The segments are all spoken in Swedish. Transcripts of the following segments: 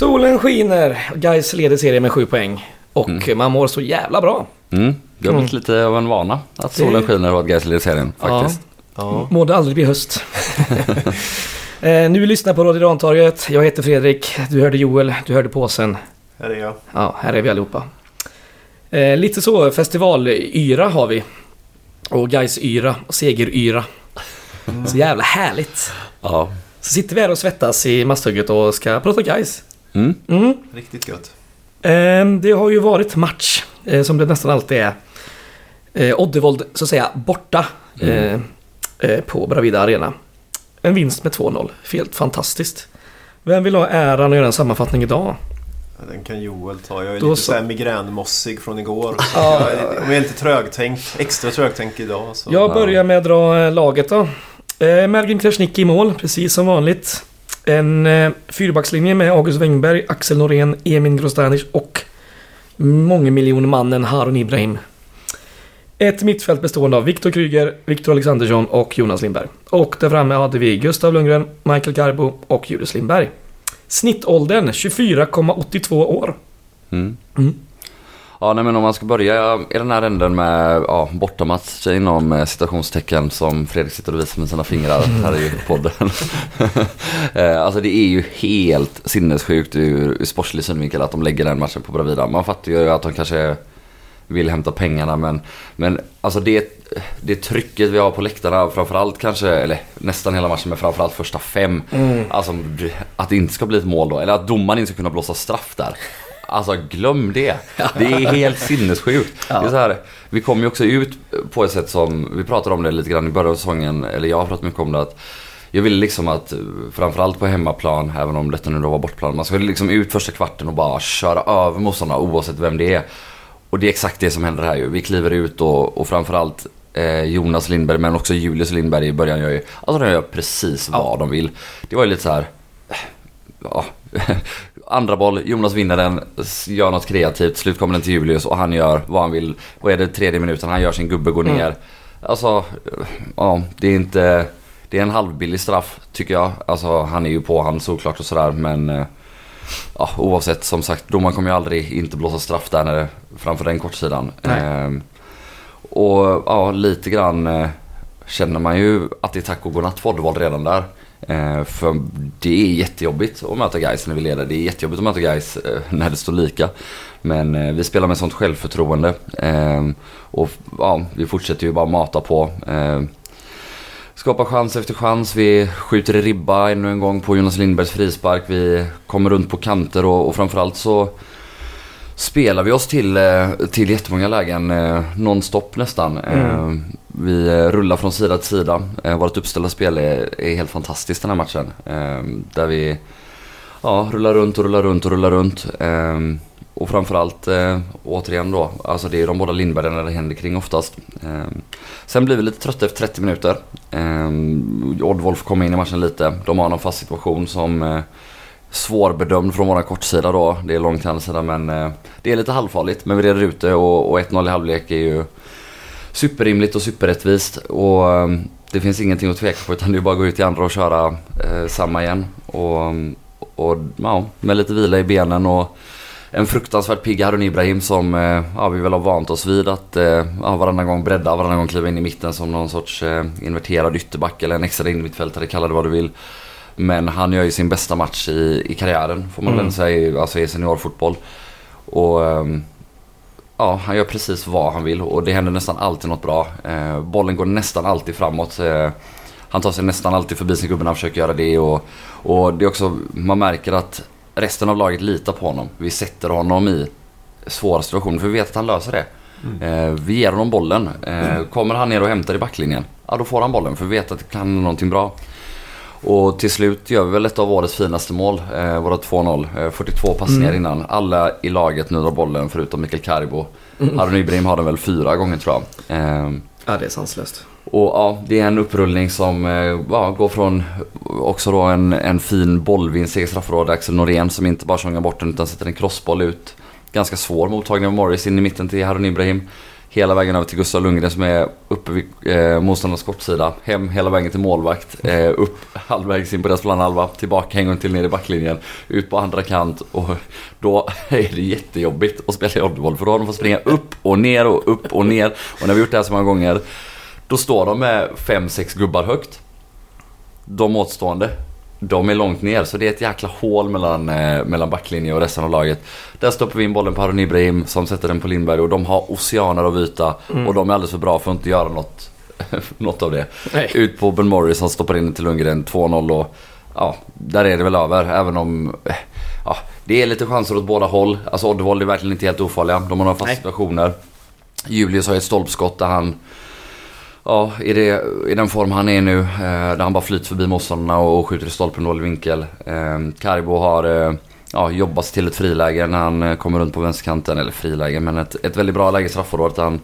Solen skiner, Gais leder serien med sju poäng. Och Mm. man mår så jävla bra. Mm. Det har blivit lite av en vana att solen skiner och att Gais leder serien faktiskt. Ja. Må det aldrig bli höst. eh, nu lyssnar på Radio Rantorget. Jag heter Fredrik. Du hörde Joel. Du hörde påsen. Här är jag. Ja, här är vi allihopa. Eh, lite så festivalyra har vi. Och Gais yra och segeryra. Så jävla härligt. Ja. Så sitter vi här och svettas i masthugget och ska prata Gais. Mm. Mm. Riktigt gött. Eh, det har ju varit match, eh, som det nästan alltid är. Eh, Oddevold, så att säga, borta eh, eh, på Bravida Arena. En vinst med 2-0. Helt fantastiskt. Vem vill ha äran att göra en sammanfattning idag? Den kan Joel ta. Jag är Då lite så. migränmossig från igår. Ja. Jag är, jag är lite trögtänkt. Extra trögtänkt idag. Så. Jag börjar med att dra laget då. Mergin Krasniqi i mål, precis som vanligt. En eh, fyrbackslinje med August Wengberg, Axel Norén, Emin Grostanic och mångmiljonmannen Harun Ibrahim. Ett mittfält bestående av Viktor Kryger, Viktor Alexandersson och Jonas Lindberg. Och där framme hade vi Gustav Lundgren, Michael Garbo och Julius Lindberg. Snittåldern 24,82 år. Mm. Mm. Ja, nej, men om man ska börja i den här änden med ja, bortamatch inom eh, citationstecken som Fredrik sitter och visar med sina fingrar här i podden. Eh, alltså det är ju helt sinnessjukt ur, ur sportslig synvinkel att de lägger den matchen på Bravida. Man fattar ju att de kanske vill hämta pengarna men, men alltså det, det trycket vi har på läktarna framförallt kanske, eller nästan hela matchen men framförallt första fem. Alltså att det inte ska bli ett mål då, eller att domaren inte ska kunna blåsa straff där. Alltså glöm det. Det är helt sinnessjukt. Det är så här, vi kom ju också ut på ett sätt som, vi pratade om det lite grann i början av säsongen, eller jag har pratat mycket om det att jag ville liksom att, framförallt på hemmaplan, även om detta nu då var bortplan, man skulle liksom ut första kvarten och bara köra över motståndarna oavsett vem det är. Och det är exakt det som händer här ju. Vi kliver ut och, och framförallt eh, Jonas Lindberg men också Julius Lindberg i början gör ju, alltså de gör precis vad de vill. Det var ju lite så här. Ja, andra boll, Jonas vinner den, gör något kreativt, slut kommer den till Julius och han gör vad han vill. Vad är det, tredje minuten, han gör sin gubbe, går ner. Alltså, ja, det är inte, det är en halvbillig straff tycker jag. Alltså han är ju på han såklart och sådär men eh, ja, oavsett som sagt, domaren kommer ju aldrig inte blåsa straff där när framför den kortsidan. Ehm, och ja, lite grann eh, känner man ju att det är tack och godnatt för Oddevold redan där. Eh, för det är jättejobbigt att möta guys när vi leder. Det är jättejobbigt att möta guys eh, när det står lika. Men eh, vi spelar med sånt självförtroende. Eh, och ja, vi fortsätter ju bara mata på. Eh, skapar chans efter chans. Vi skjuter i ribba ännu en gång på Jonas Lindbergs frispark. Vi kommer runt på kanter och, och framförallt så spelar vi oss till, till jättemånga lägen nonstop nästan. Eh, vi eh, rullar från sida till sida. Eh, vårt uppställda spel är, är helt fantastiskt den här matchen. Ehm, där vi ja, rullar runt och rullar runt och rullar runt. Ehm, och framförallt eh, återigen då, alltså det är de båda Lindbergarna det händer kring oftast. Eh, Sen blir vi lite trötta efter 30 minuter. Eh, Oddvolf kommer in i matchen lite. De har någon fast situation som eh, svårbedömd från våran kortsida då. Det är långt till andra sidan men eh, det är lite halvfarligt. Men vi reder ut det och, och 1-0 i halvlek är ju superrimligt och superrättvist. Och eh, det finns ingenting att tveka på utan det är bara att gå ut i andra och köra eh, samma igen. Och, och ja, med lite vila i benen och en fruktansvärt pigg Harun Ibrahim som eh, ja, vi väl har vant oss vid att eh, ja, varannan gång bredda, varannan gång kliva in i mitten som någon sorts eh, inverterad ytterback eller en extra innermittfältare, kalla det vad du vill. Men han gör ju sin bästa match i, i karriären får man Mm. väl säga, alltså i seniorfotboll. Och ehm, ja, han gör precis vad han vill och det händer nästan alltid något bra. Eh, bollen går nästan alltid framåt. Eh, han tar sig nästan alltid förbi sin gubbe när han försöker göra det och, och det är också, man märker att resten av laget litar på honom. Vi sätter honom i svåra situationer för vi vet att han löser det. Eh, vi ger honom bollen. Eh, kommer han ner och hämtar i backlinjen, ja då får han bollen för vi vet att det kan någonting bra. Och till slut gör vi väl ett av årets finaste mål, eh, våra 2-0. Eh, 42 passningar innan. Alla i laget nu drar bollen förutom Mikael Karibo. Harun Ibrahim har den väl fyra gånger tror jag. Eh, Ja, det är sanslöst. och ja, det är en upprullning som eh, ja, går från också då en, en fin bollvinst i straffområdet. Axel Norén som inte bara tjongar bort den utan sätter en crossboll ut. Ganska svår mottagning av Morris in i mitten till Harun Ibrahim hela vägen över till Gustav Lundgren som är uppe vid eh, motståndarnas kortsida. Hem hela vägen till målvakt. Eh, upp halvvägs in på deras planhalva. Tillbaka en gång till ner i backlinjen. Ut på andra kant. Och då är det jättejobbigt att spela i Oddevall. För då har de fått springa upp och ner och upp och ner. Och när vi gjort det här så många gånger. Då står de med fem sex gubbar högt. De återstående. De är långt ner så det är ett jäkla hål mellan, eh, mellan backlinjen och resten av laget. Där stoppar vi in bollen på Harun Ibrahim som sätter den på Lindberg och de har oceaner av yta och de är alldeles för bra för att inte göra något, något av det. Nej. Ut på Ben Morris som stoppar in den till Lundgren 2-0 och ja, där är det väl över även om eh, ja, det är lite chanser åt båda håll. Alltså Oddevall är verkligen inte helt ofarliga. De har några fasta situationer. Julius har ett stolpskott där han Ja, i, det, i den form han är nu, eh, där han bara flyter förbi motståndarna och, och skjuter i stolpen dålig vinkel. Eh, Karibo har eh, ja, jobbat sig till ett friläge när han eh, kommer runt på vänsterkanten, eller friläge, men ett, ett väldigt bra läge i straffområdet han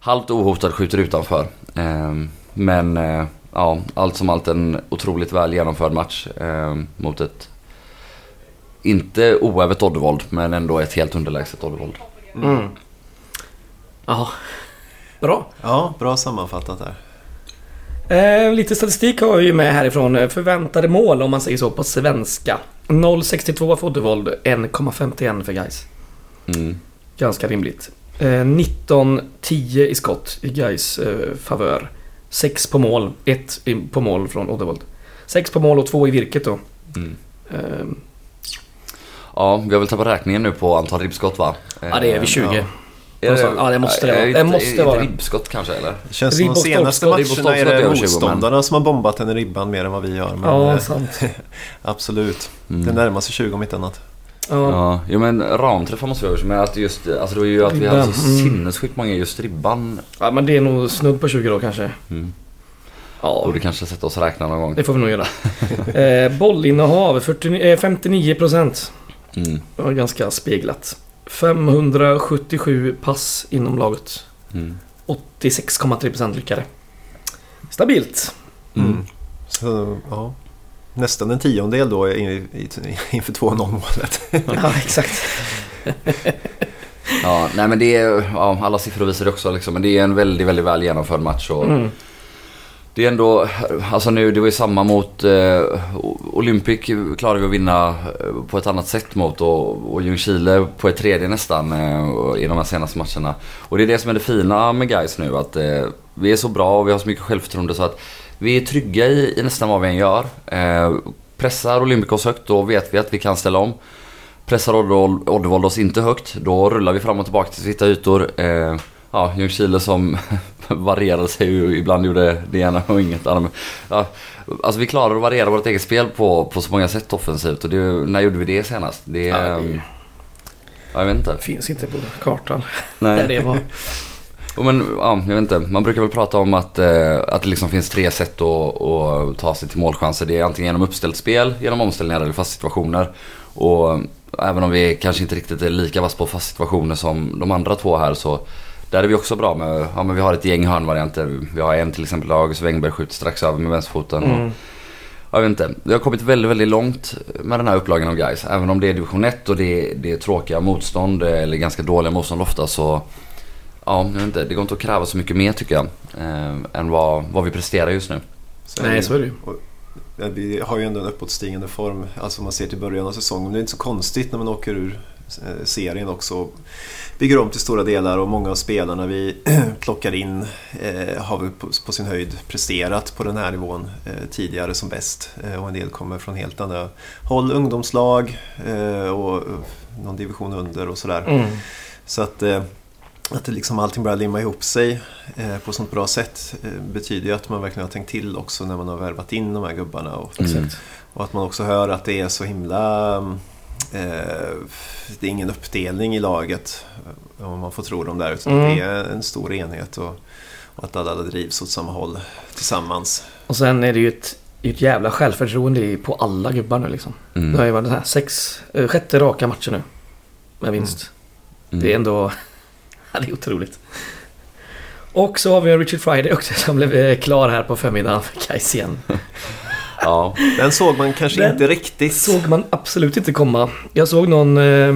halvt ohotad skjuter utanför. Eh, men eh, ja, allt som allt en otroligt väl genomförd match eh, mot ett inte oävet Oddevold, men ändå ett helt underlägset Oddevold. Mm. Ja. Bra. Ja, bra sammanfattat där. Eh, lite statistik har vi ju med härifrån. Eh, Förväntade mål om man säger så på svenska. 0,62 för Oddevold, 1,51 för Gais. Mm. Ganska rimligt. Eh, 19-10 i skott i Gais eh, favör. 6 på mål, 1 på mål från Oddevold. 6 på mål och 2 i virket då. Mm. Eh, Ja, vi har väl tappat räkningen nu på antal ribbskott va? ja, det är vid 20. ja. Ja, det måste det vara. Det måste vara. Ribbskott kanske eller? Det känns som de senaste matcherna är det över 20, men- motståndarna som har bombat den i ribban mer än vad vi gör. Men ja, eh, sant. absolut. Mm. Det närmar sig 20 om inte annat. Ja. Ja, jo men ramträffar måste vi ha men att just, alltså det var ju att vi hade så mm. sinnessjukt många just ribban. ja, men det är nog snudd på 20 då kanske. Mm. Ja, Borde kanske sätta oss och räkna någon gång. det får vi nog göra. eh, bollinnehav, 49, eh, 59%. Mm. Det var ganska speglat. 577 pass inom laget. Mm. 86,3% lyckade. Stabilt. Mm. Så, ja. Nästan en tiondel då inför 2-0 målet. Ja, exakt. Ja, nej men det är, ja, alla siffror visar det också liksom, men det är en väldigt, väldigt väl genomförd match och Mm det är ändå, alltså nu, det var ju samma mot eh, Olympic klarade vi att vinna eh, på ett annat sätt mot och, och Ljungskile på ett tredje nästan eh, i de här senaste matcherna. Och det är det som är det fina med guys nu att eh, vi är så bra och vi har så mycket självförtroende så att vi är trygga i, i nästan vad vi än gör. Eh, pressar Olympicos högt då vet vi att vi kan ställa om. Pressar Oddevold oss inte högt, då rullar vi fram och tillbaka till sitta ytor. Eh, ja, Ljungskile som varierade sig ju, ibland gjorde det ena och inget annat. Ja, alltså vi klarar att variera vårt eget spel på, på så många sätt offensivt och det, när gjorde vi det senast? Det, Ja, ehm, ja, jag vet inte. Finns inte på kartan. Nej. Där det var. Och Men, ja, jag vet inte. Man brukar väl prata om att, eh, att det liksom finns tre sätt att, att ta sig till målchanser. Det är antingen genom uppställt spel, genom omställningar eller fast situationer. Och även om vi kanske inte riktigt är lika vass på fast situationer som de andra två här så där är vi också bra med, ja men vi har ett gäng hörnvarianter. Vi har en till exempel August Wengberg skjuter strax över med vänsterfoten. Och, Mm. jag vet inte. Vi har kommit väldigt, väldigt långt med den här upplagan av guys. Även om det är division 1 och det är, det är tråkiga motstånd eller ganska dåliga motstånd ofta så Ja, jag vet inte. Det går inte att kräva så mycket mer tycker jag. Eh, än vad, vad vi presterar just nu. Så Nej, så är det ju. Vi har ju ändå en uppåtstigande form, alltså om man ser till början av säsongen. Det är inte så konstigt när man åker ur serien också. Bygger om till stora delar och många av spelarna vi plockar in eh, har väl på, på sin höjd presterat på den här nivån eh, tidigare som bäst. Eh, och en del kommer från helt andra håll, ungdomslag eh, och eh, någon division under och sådär. Mm. Så att, eh, att det liksom allting börjar limma ihop sig eh, på ett sånt bra sätt eh, betyder ju att man verkligen har tänkt till också när man har värvat in de här gubbarna. Och, Mm. och att man också hör att det är så himla... Eh, det är ingen uppdelning i laget eh, om man får tro dem där. Utan Mm. det är en stor enhet och, och att alla drivs åt samma håll tillsammans. Och sen är det ju ett, ett jävla självförtroende på alla gubbar nu liksom. Mm. Det har ju varit här sex, eh, sjätte raka matcher nu. Med vinst. Mm. Det är ändå... Det är otroligt. Och så har vi Richard Friday också som blev klar här på förmiddagen för Gais igen. Ja. Den såg man kanske Den inte riktigt. såg man absolut inte komma. Jag såg någon... Eh,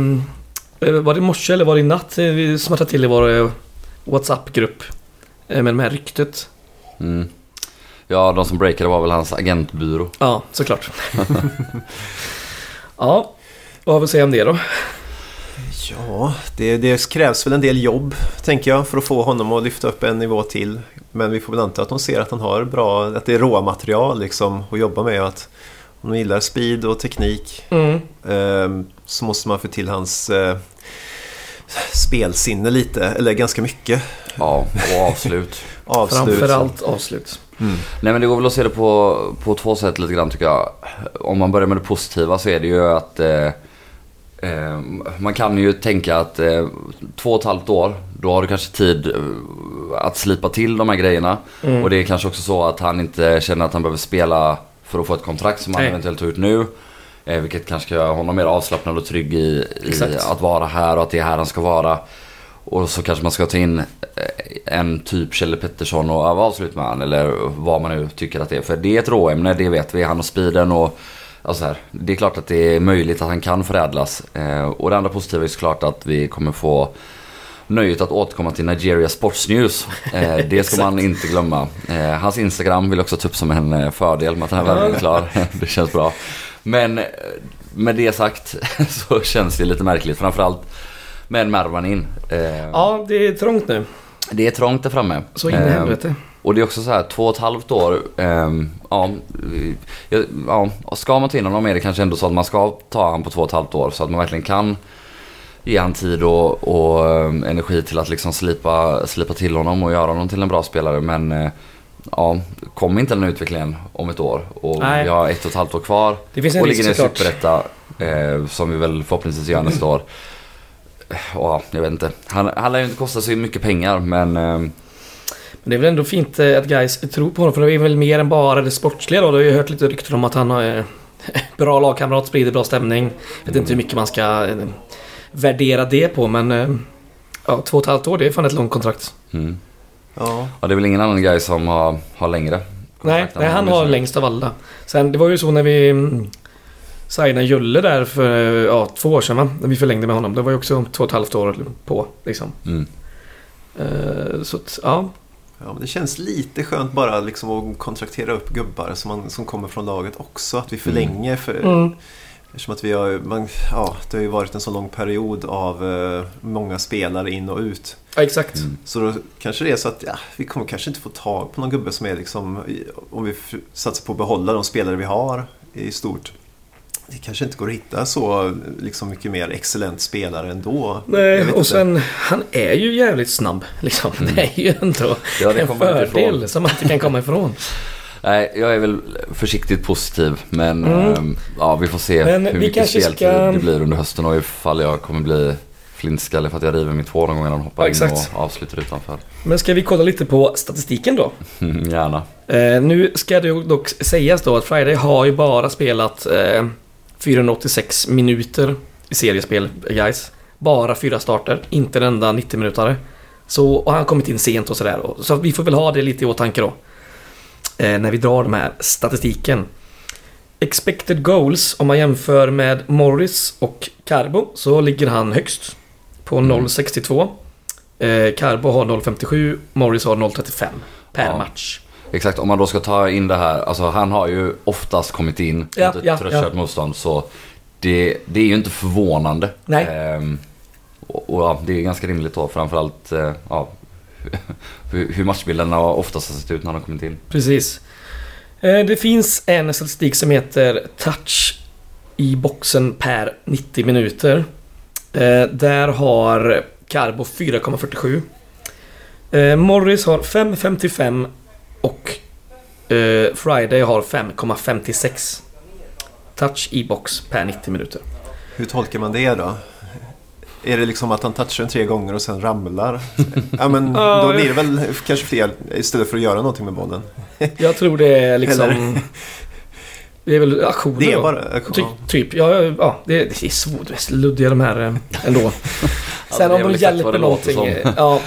var det i morse eller var det i natt? eh, Vi smattrade till i vår, eh, WhatsApp-grupp. eh, Med de här ryktet. Mm. Ja, de som breakade var väl hans agentbyrå. Ja, såklart. ja, vad har vi att säga om det då? Ja, det, det krävs väl en del jobb, tänker jag, för att få honom att lyfta upp en nivå till. Men vi får väl anta att de ser att han har bra, att det är råmaterial liksom att jobba med och att om de gillar speed och teknik Mm. eh, så måste man få till hans eh, spelsinne lite, eller ganska mycket. Ja, och avslut. Avslut. Framförallt avslut. Mm. Nej men det går väl att se det på, på två sätt lite grann tycker jag. Om man börjar med det positiva så är det ju att eh, eh, man kan ju tänka att eh, två och ett halvt år, då har du kanske tid eh, att slipa till de här grejerna. Mm. Och det är kanske också så att han inte känner att han behöver spela för att få ett kontrakt som han Nej. eventuellt har gjort nu. Eh, vilket kanske ska göra honom mer avslappnad och trygg i, i att vara här och att det är här han ska vara. Och så kanske man ska ta in eh, en typ Kjelle Pettersson och vara avslut med han eller vad man nu tycker att det är. För det är ett råämne, det vet vi. Han har speeden och alltså här, det är klart att det är möjligt att han kan förädlas. Eh, och det andra positiva är såklart att vi kommer få nöjet att återkomma till Nigeria Sports News. Eh, det ska man inte glömma. Eh, hans Instagram vill också ta upp som en eh, fördel med att den här värvningen är klar. det känns bra. Men eh, med det sagt så känns det lite märkligt. Framförallt med Mervan in. Eh, Ja, det är trångt nu. Det är trångt där framme. Så in i helvete. Och det är också så här, två och ett halvt år. ehm, ja, ja, ska man ta in honom är det kanske ändå så att man ska ta honom på två och ett halvt år. Så att man verkligen kan ge han tid och, och ehm, energi till att liksom slipa, slipa till honom och göra honom till en bra spelare. Men eh, ja, kommer inte den utvecklingen om ett år och Nej. vi har ett och ett halvt år kvar. Det finns en och ligger i. Superetta eh, som vi väl förhoppningsvis gör nästa år. Ja, jag vet inte. Han, han lär ju inte kosta så mycket pengar men ehm, Men det är väl ändå fint eh, att guys tror på honom för det är väl mer än bara det sportsliga då. Du har ju hört lite rykten om att han har eh, bra lagkamrat, sprider bra stämning. Jag vet inte hur mycket man ska eh, värdera det på men ja, två och ett halvt år det är fan ett långt kontrakt. mm. Ja, Ja, det är väl ingen annan guy som har, har längre Nej, nej, han har längst av alla. Sen det var ju så när vi mm, signade Julle där för ja, två år sedan va? När vi förlängde med honom. Det var ju också två och ett halvt år på liksom. Mm. Eh, så att, ja. Ja, men det känns lite skönt bara liksom att kontraktera upp gubbar som, man, som kommer från laget också. Att vi förlänger. För, Mm. Eftersom att vi har, man, ja, det har ju varit en så lång period av eh, många spelare in och ut. ja exakt. Mm. Så då kanske det är så att ja, vi kommer kanske inte få tag på någon gubbe som är liksom, om vi satsar på att behålla de spelare vi har i stort. Det kanske inte går att hitta så liksom mycket mer excellent spelare ändå. Nej, och inte. sen han är ju jävligt snabb liksom. Det är ju ändå Mm. Ja, det en fördel som man inte kan komma ifrån. Nej, jag är väl försiktigt positiv. Men Mm. ehm, ja, vi får se Men hur mycket speltid ska- det blir under hösten och ifall jag kommer bli flintskallig för att jag river mitt hår någon gång när de hoppar Ja, in och avslutar utanför. Men ska vi kolla lite på statistiken då? Mm, Gärna. Eh, nu ska det dock sägas då att Friday har ju bara spelat eh, 486 minuter i seriespel, guys. Bara fyra starter, inte en enda 90 minutare. Så, och han har kommit in sent och sådär. Så vi får väl ha det lite i åtanke då. Eh, när vi drar de här statistiken. Expected goals, om man jämför med Morris och Carbo, så ligger han högst. På Mm. 0,62. Eh, Carbo har 0,57, Morris har 0,35 per Ja. match. Exakt, om man då ska ta in det här. Alltså han har ju oftast kommit in Ja, mot ett ja, tröttkört ja. motstånd. Så det, det är ju inte förvånande. Nej. Ehm, och, och ja, det är ganska rimligt då. Framförallt eh, ja, hur, hur matchbilderna oftast har sett ut när de har kommit in. Precis. Eh, Det finns en statistik som heter touch i boxen per 90 minuter. Eh, Där har Carbo 4,47. Eh, Morris har 5,55 och eh, Friday har 5,56. Touch i box per 90 minuter. Hur tolkar man det då? Är det liksom att han touchar den tre gånger och sen ramlar? Ja men då blir det väl kanske fel istället för att göra någonting med bollen. Jag tror det är liksom... Eller- Det är väl aktioner Det är då. bara... Ty, typ, ja, ja det, det är svårt. Det är luddiga de här eh, ändå. Sen om de hjälper någonting. eh, Ja.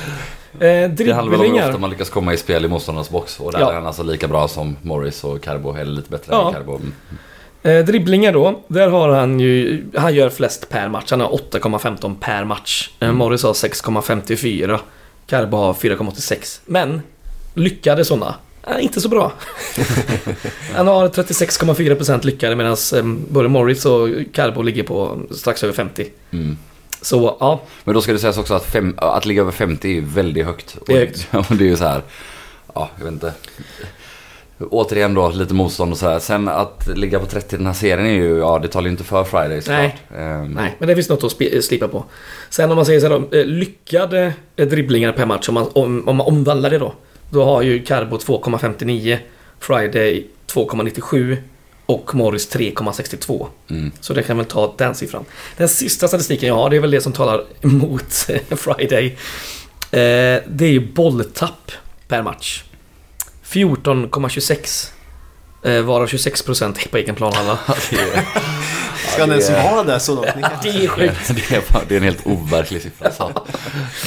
Eh, Det handlar väl om hur ofta man lyckas komma i spel i motståndarnas box. Och där Ja. är han alltså lika bra som Morris och Carbo. Eller lite bättre Ja. än Carbo. Mm. Eh, dribblingar då. Där har han ju... Han gör flest per match. Han har 8,15 per match. Eh, Mm. Morris har 6,54. Carbo har 4,86. Men lyckade sådana, är inte så bra. Han har 36,4% lyckade medan eh, både Morris och Carbo ligger på strax över 50. Mm. Så ja, Men då ska det sägas också att, fem, att ligga över 50 är ju väldigt högt. Det är högt. Och det är ju så här, ja jag vet inte. Återigen då lite motstånd och så här. Sen att ligga på 30 i den här serien är ju, ja det talar ju inte för Friday såklart. Nej. Ehm, nej, men det finns något att sp- slipa på. Sen om man säger så här då, eh, lyckade eh, dribblingar per match, om man, om, om man omvandlar det då. Då har ju Carbo 2,59, Friday 2,97 och Morris 3,62. Mm. Så det kan väl ta den siffran. Den sista statistiken jag har, det är väl det som talar emot Friday. Eh, det är ju bolltapp per match. 14,26. Eh, varav 26% på egen planhalva. Ska han ens vara där så långt? Det är sjukt. det, är, bara- det är en helt overklig siffra. Så.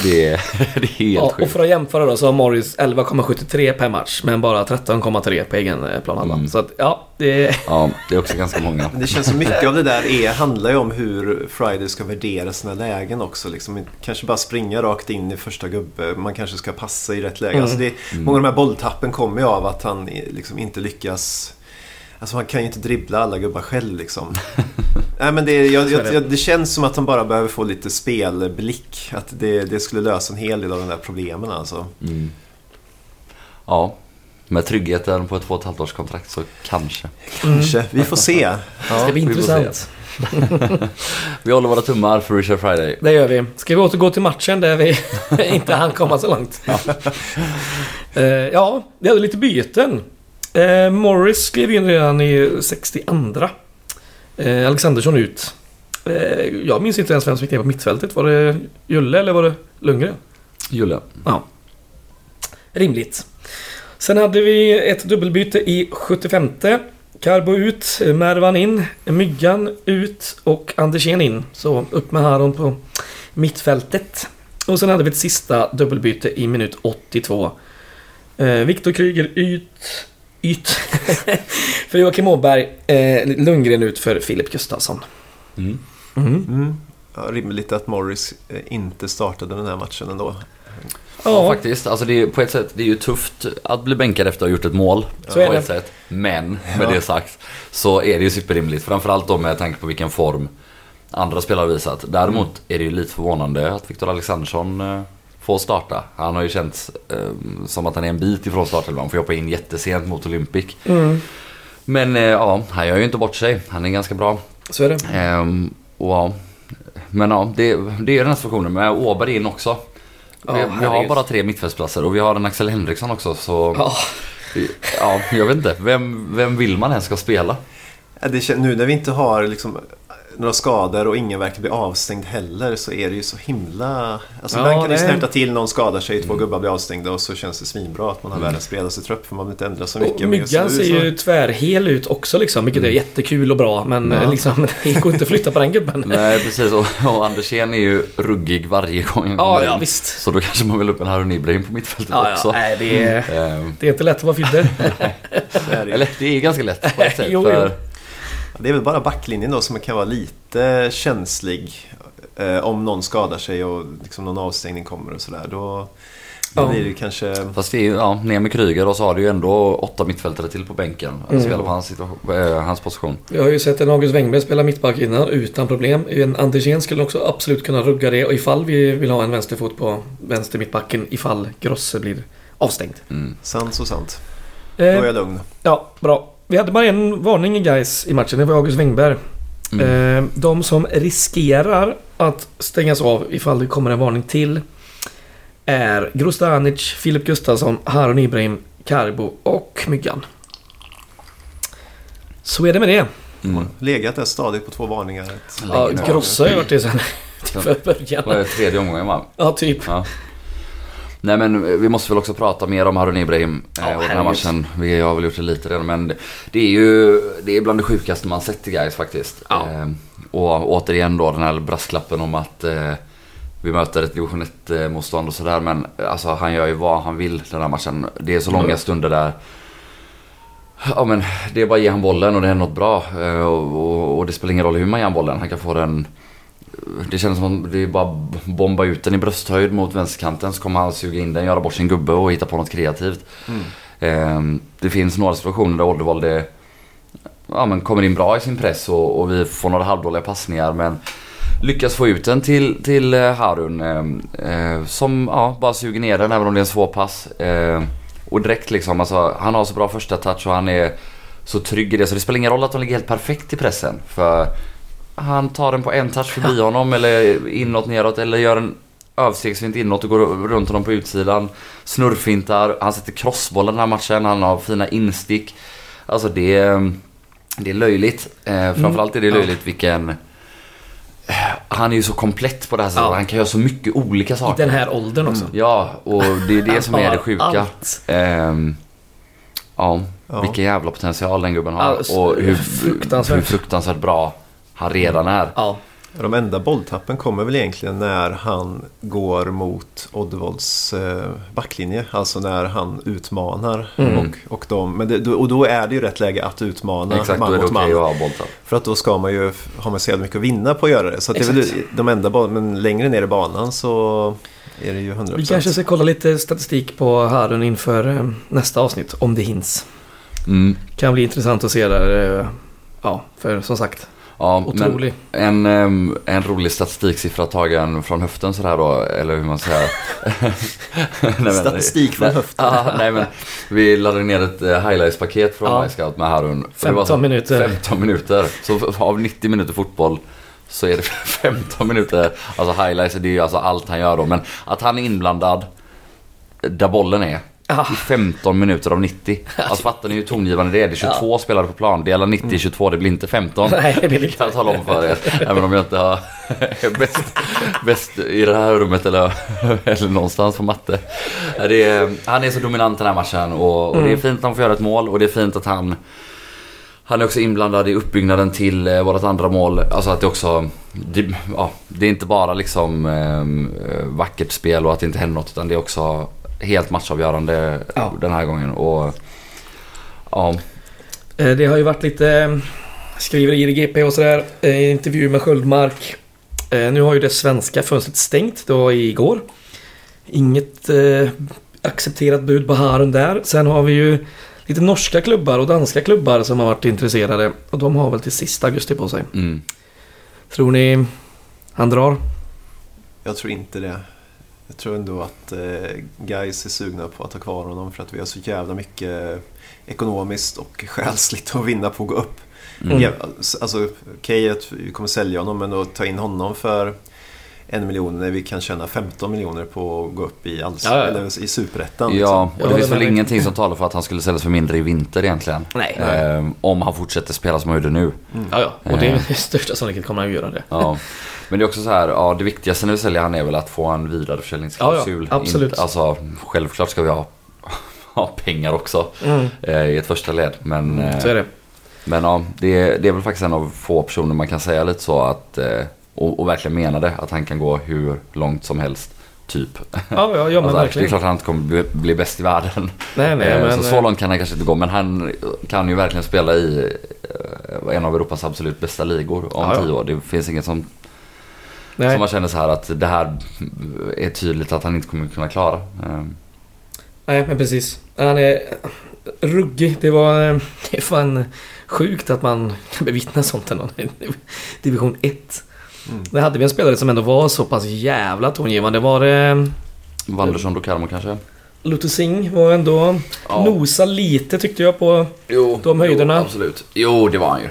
Det, är, det är helt Ja, och sjukt. för att jämföra då så har Morris 11,73 per match men bara 13,3 på egen eh, planhalva. Mm. Så att ja, det är... Ja, det är också ganska många. Men det känns som mycket av det där är, handlar ju om hur Friday ska värdera sina lägen också. Liksom, kanske bara springa rakt in i första gubbe. Man kanske ska passa i rätt läge. Mm. Alltså det, Många av de här bolltappen kommer ju av att han i- liksom inte lyckas Alltså han kan ju inte dribbla alla gubbar själv liksom. Nej men det, jag, jag, jag, det känns som att han bara behöver få lite spelblick. Att det, det skulle lösa en hel del av de där problemen alltså. Mm. Ja, med tryggheten på ett två och ett halvt års kontrakt så kanske. Kanske, vi får se. Det ska bli intressant. Vi håller våra tummar för Richard Friday. Det gör vi. Ska vi återgå till matchen där vi inte hann komma så långt? Eh, ja, vi hade lite byten. Eh, Morris skrev in redan i 62. Eh, Alexandersson ut. Eh, jag minns inte ens vem som gick ner på mittfältet. Var det Julle eller var det Lundgren? Julle. Ja. Rimligt. Sen hade vi ett dubbelbyte i 75. Carbo ut, Mervan in, Myggan ut och Andersén in. Så upp med Haron på mittfältet. Och sen hade vi ett sista dubbelbyte i minut 82. Eh, Viktor Kryger ut, ut för Joakim Åberg. Eh, Lundgren ut för Filip Gustafsson. Mm. Mm. Mm. Ja, rimligt att Morris eh, inte startade den här matchen ändå. Ja, Ja, faktiskt. Alltså det är, på ett sätt det är ju tufft att bli bänkad efter att ha gjort ett mål. På ett sätt. Men med Ja. det sagt så är det ju superrimligt. Framförallt då med tanke på vilken form andra spelare har visat. Däremot är det ju lite förvånande att Viktor Alexandersson eh, får starta. Han har ju känts eh, som att han är en bit ifrån startelvan. Han får hoppa in jättesent mot Olympic. mm, Men eh, ja, han gör ju inte bort sig. Han är ganska bra. så är det. Ehm, och ja. Men ja, det, det är den här situationen med Åberg in också. Ja, vi, vi har bara tre mittfältsplatser och vi har en Axel Henriksson också så... Ja. Ja, jag vet inte. Vem, vem vill man ens ska spela? Det, nu när vi inte har liksom, några skador och ingen verkar bli avstängd heller så är det ju så himla... Alltså Ja, ibland kan det det- snärta till, någon skadar sig, två gubbar blir avstängda och så känns det svinbra att man har världens bredaste trupp för man vill inte ändra så mycket. Och Myggan ser så- ju tvärhel ut också liksom, vilket är jättekul och bra. Men Ja. eh, liksom, det går inte att flytta på den gubben. Nej, precis. Och, och Andersén är ju ruggig varje gång Ja, ja visst. Så då kanske man vill upp en Harun Ibrahim på mittfältet Ja, också. ja, nej, det, är, Ehm, det är inte lätt att vara ju. eller det är ganska lätt på ett sätt. Jo, för, jo. Det är väl bara backlinjen då som kan vara lite känslig eh, om någon skadar sig och liksom någon avstängning kommer och sådär. Då, då Ja. blir det kanske... Fast det är ju, ja, ner med Kryger och så har du ju ändå åtta mittfältare till på bänken. Att Mm. spela på hans, äh, hans position. Vi har ju sett en August Wengberg spela mittback innan utan problem. En Andersén skulle också absolut kunna rugga det och ifall vi vill ha en vänsterfot på vänster mittbacken ifall Grosse blir avstängd. Mm. Sant så sant. Då är Eh, jag lugn. ja, bra. Vi hade bara en varning i guys i matchen. Det var August Wengberg. Mm. Eh, de som riskerar att stängas av ifall det kommer en varning till är Grostanic, Filip Gustafsson, Harun Ibrahim, Karbo och Myggan. Så är det med det. Mm. Legat där stadigt på två varningar. Ja. Grosse har ju varit det sen Vad början. är det, tredje omgången va? Ja, typ. Ja. Nej men vi måste väl också prata mer om Harun Ibrahim Ja, eh, och den här matchen. Vi har väl gjort det lite redan men det är ju det är bland det sjukaste man sett i guys faktiskt. Ja. Eh, och återigen då den här brasklappen om att eh, vi möter ett division 1 eh, motstånd och sådär men alltså han gör ju vad han vill den här matchen. Det är så långa Mm. stunder där Ja men det är bara att ge han bollen och det är något bra. Eh, Och, och, och det spelar ingen roll hur man ger han bollen. Han kan få den det känns som att är bara bomba ut den i brösthöjd mot vänsterkanten så kommer han suga in den, göra bort sin gubbe och hitta på något kreativt. Eh, det finns några situationer där Oddevold är, ja, men kommer in bra i sin press och, och vi får några halvdåliga passningar men lyckas få ut den till, till eh, Harun eh, eh, som ja, bara suger ner den även om det är en svår pass. Eh, och direkt liksom, alltså, han har så bra första touch och han är så trygg i det så det spelar ingen roll att de ligger helt perfekt i pressen. För han tar den på en touch förbi honom eller inåt neråt eller gör en överstegsfint inåt och går runt honom på utsidan. Snurrfintar, han sätter crossbollar den här matchen, han har fina instick. Alltså det är, det är löjligt. Eh, framförallt är det löjligt vilken... eh, Han är ju så komplett på det här sättet. Ja. Han kan göra så mycket olika I saker. den här åldern också. Ja, och det är det som är det sjuka. allt. Ehm, ja, Ja. vilken jävla potential den gubben har. Alltså, och hur fruktansvärt. hur fruktansvärt bra han redan är. Ja. De enda bolltappen kommer väl egentligen när han går mot Oddevolds eh, backlinje. Alltså när han utmanar. Mm. Och, och, de, men det, då- och då är det ju rätt läge att utmana Exakt, man mot man. För att då ska man ju ha man så jävla mycket att vinna på att göra det. Så att det är väl Exakt. de enda boll, men längre ner i banan så är det ju 100%. Vi kanske ska kolla lite statistik på Harun inför eh, nästa avsnitt, om det hinns. Mm. Kan bli intressant att se där. eh, Ja, för som sagt, Ja, otrolig. en, en rolig statistiksiffra tagen från höften sådär då, eller hur man säger. Nej, men- Statistik från nej, höften. Ja, nej men vi laddade ner ett eh, highlights-paket från Ja. ja. Scout med Harun. Och det var 15 så- minuter. 15 minuter. Så av 90 minuter fotboll så är det 15 minuter. Alltså highlights, det är ju alltså allt han gör då. Men att han är inblandad där bollen är. Ah. I 15 minuter av 90. Alltså fattar ni hur tongivande det är? Det är 22 spelare på plan. Dela 90 i 22, det blir inte 15. Nej, det blir Det kan jag tala om för er. Även om jag inte har bäst, bäst i det här rummet eller, eller någonstans på matte. Är, han är så dominant den här matchen och, och det är fint att han får göra ett mål och det är fint att han han är också inblandad i uppbyggnaden till eh, vårt andra mål. Alltså att det också... Det, ja, det är inte bara liksom eh, vackert spel och att det inte händer något utan det är också helt matchavgörande Ja. den här gången. Och ja, Eh, Det har ju varit lite eh, skriverier i GP och sådär. Eh, Intervju med Sköldmark. Nu har ju det svenska fönstret stängt. Det var igår. Inget accepterat bud på Harun där. Sen har vi ju lite norska klubbar och danska klubbar som har varit intresserade. Och de har väl till sista augusti på sig. mm. Tror ni han drar? Jag tror inte det. Jag tror ändå att eh, guys är sugna på att ha kvar honom för att vi har så jävla mycket ekonomiskt och själsligt att vinna på att gå upp. Mm. Ja, alltså, okej att vi kommer sälja honom men att ta in honom för en miljon när vi kan tjäna 15 miljoner på att gå upp i, alls Ja, ja, ja. Eller i superettan. Ja, liksom. och Jag det finns väl ingenting som talar för att han skulle säljas för mindre i vinter egentligen. Nej. Eh, om han fortsätter spela som han gjorde nu. Ja, ja. Och det är största sannolikhet kommer han att göra det. Ja. Men det är också så här, ja det viktigaste när vi säljer han är väl att få en vidareförsäljningsklausul. Ja, ja, absolut. Inte- Alltså, självklart ska vi ha, ha pengar också Mm. eh, i ett första led. Men, eh, Så är det. men ja, det, är- det är väl faktiskt en av få personer man kan säga lite så att, eh, och, och verkligen mena det, att han kan gå hur långt som helst. Typ. Ja, ja, ja men Alltså, det är klart att han inte kommer bli, bli bäst i världen. Nej, nej, Eh, men... så, så långt kan han kanske inte gå, men han kan ju verkligen spela i eh, en av Europas absolut bästa ligor om Ja, tio år. Det finns inget som, nej. som man känner så här att det här är tydligt att han inte kommer kunna klara. Eh, Nej, men precis. Han är ruggig. Det var, eh, det är fan sjukt att man kan bevittna sånt ändå. Division 1. Mm. Där hade vi en spelare som ändå var så pass jävla tongivande. Var det Wanderson Dokarmo kanske? Luther Singh var ändå Ja. nosa lite tyckte jag på... Jo, de höjderna. Jo, absolut. Jo, det var han ju.